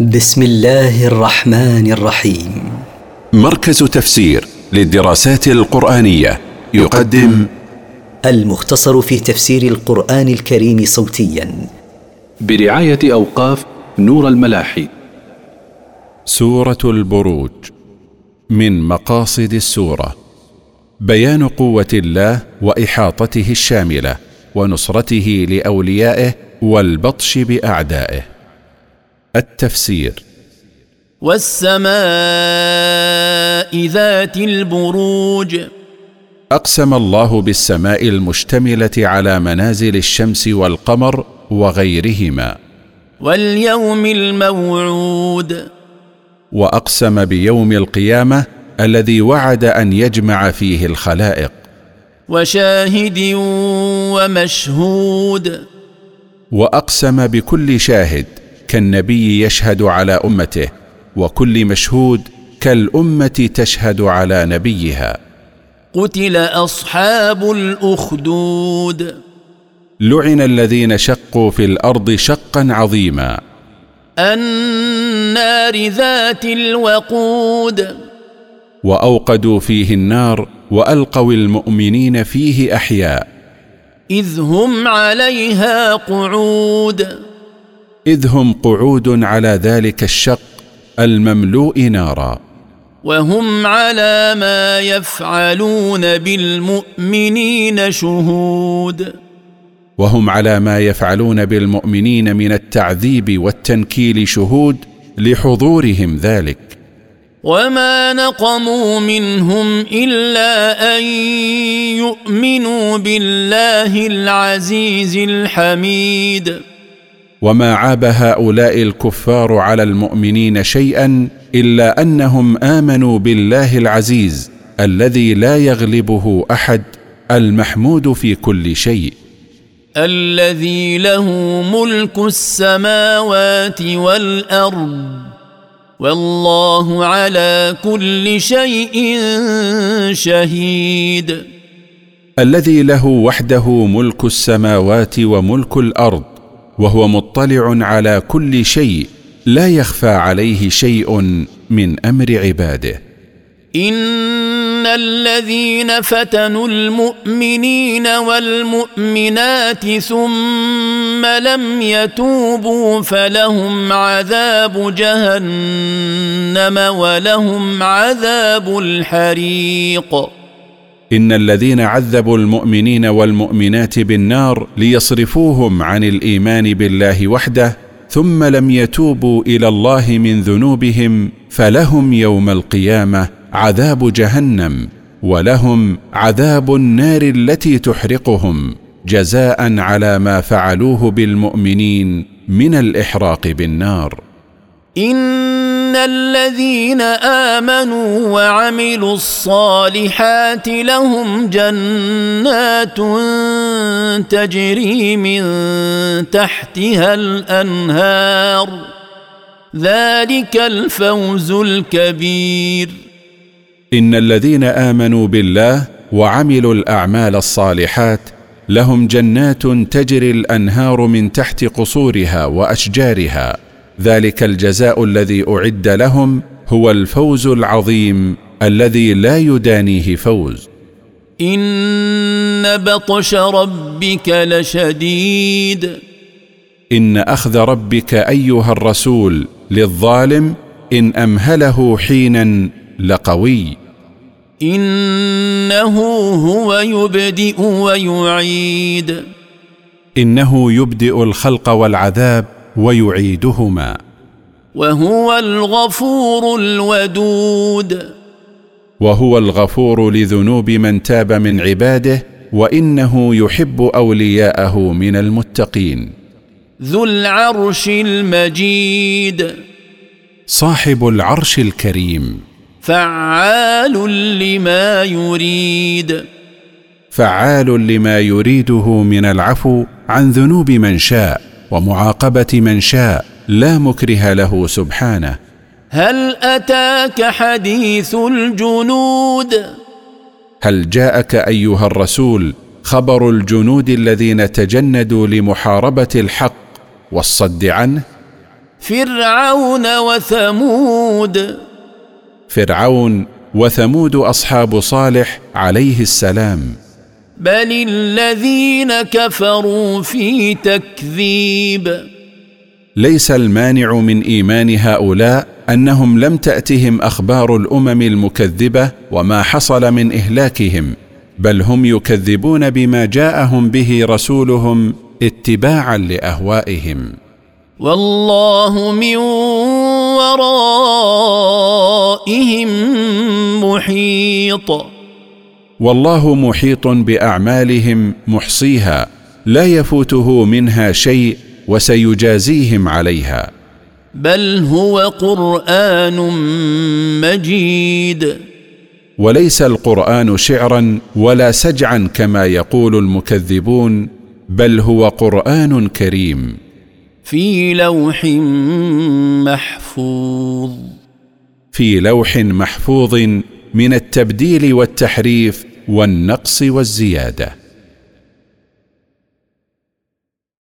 بسم الله الرحمن الرحيم. مركز تفسير للدراسات القرآنية يقدم المختصر في تفسير القرآن الكريم صوتيا. برعاية أوقاف نور الملاحي. سورة البروج من مقاصد السورة. بيان قوة الله وإحاطته الشاملة ونصرته لأوليائه والبطش بأعدائه. التفسير. والسماء ذات البروج. أقسم الله بالسماء المشتملة على منازل الشمس والقمر وغيرهما. واليوم الموعود. وأقسم بيوم القيامة الذي وعد أن يجمع فيه الخلائق. وشاهد ومشهود. وأقسم بكل شاهد كالنبي يشهد على أمته وكل مشهود كالأمة تشهد على نبيها. قتل أصحاب الأخدود. لعن الذين شقوا في الأرض شقا عظيما. النار ذات الوقود. وأوقدوا فيه النار وألقوا المؤمنين فيه أحياء. إذ هم عليها قعود. إذ هم قعود على ذلك الشق المملوء نارا. وهم على ما يفعلون بالمؤمنين شهود. وهم على ما يفعلون بالمؤمنين من التعذيب والتنكيل شهود لحضورهم ذلك. وما نقموا منهم إلا أن يؤمنوا بالله العزيز الحميد. وما عاب هؤلاء الكفار على المؤمنين شيئا إلا أنهم آمنوا بالله العزيز الذي لا يغلبه أحد المحمود في كل شيء. الذي له ملك السماوات والأرض والله على كل شيء شهيد. الذي له وحده ملك السماوات وملك الأرض وهو مطلع على كل شيء لا يخفى عليه شيء من أمر عباده. إن الذين فتنوا المؤمنين والمؤمنات ثم لم يتوبوا فلهم عذاب جهنم ولهم عذاب الحريق. إن الذين عذبوا المؤمنين والمؤمنات بالنار ليصرفوهم عن الإيمان بالله وحده ثم لم يتوبوا إلى الله من ذنوبهم فلهم يوم القيامة عذاب جهنم ولهم عذاب النار التي تحرقهم جزاء على ما فعلوه بالمؤمنين من الإحراق بالنار. ان الذين امنوا وعملوا الصالحات لهم جنات تجري من تحتها الانهار ذلك الفوز الكبير. ان الذين امنوا بالله وعملوا الاعمال الصالحات لهم جنات تجري الانهار من تحت قصورها واشجارها ذلك الجزاء الذي أعد لهم هو الفوز العظيم الذي لا يدانيه فوز. إن بطش ربك لشديد. إن أخذ ربك أيها الرسول للظالم إن أمهله حينا لقوي. إنه هو يبدئ ويعيد. إنه يبدئ الخلق والعذاب ويعيدهما. وهو الغفور الودود. وهو الغفور لذنوب من تاب من عباده وإنه يحب أولياءه من المتقين. ذو العرش المجيد. صاحب العرش الكريم. فعال لما يريد. فعال لما يريده من العفو عن ذنوب من شاء. ومعاقبة من شاء لا مكره له سبحانه. هل أتاك حديث الجنود؟ هل جاءك أيها الرسول خبر الجنود الذين تجندوا لمحاربة الحق والصد عنه؟ فرعون وثمود. فرعون وثمود أصحاب صالح عليه السلام. بل الذين كفروا في تكذيب ليس المانع من إيمان هؤلاء أنهم لم تأتهم أخبار الأمم المكذبة وما حصل من إهلاكهم بل هم يكذبون بما جاءهم به رسولهم اتباعا لأهوائهم. والله من ورائهم محيط. والله محيط بأعمالهم محصيها لا يفوته منها شيء وسيجازيهم عليها. بل هو قرآن مجيد. وليس القرآن شعرا ولا سجعا كما يقول المكذبون بل هو قرآن كريم. في لوح محفوظ. في لوح محفوظ من التبديل والتحريف والنقص والزيادة.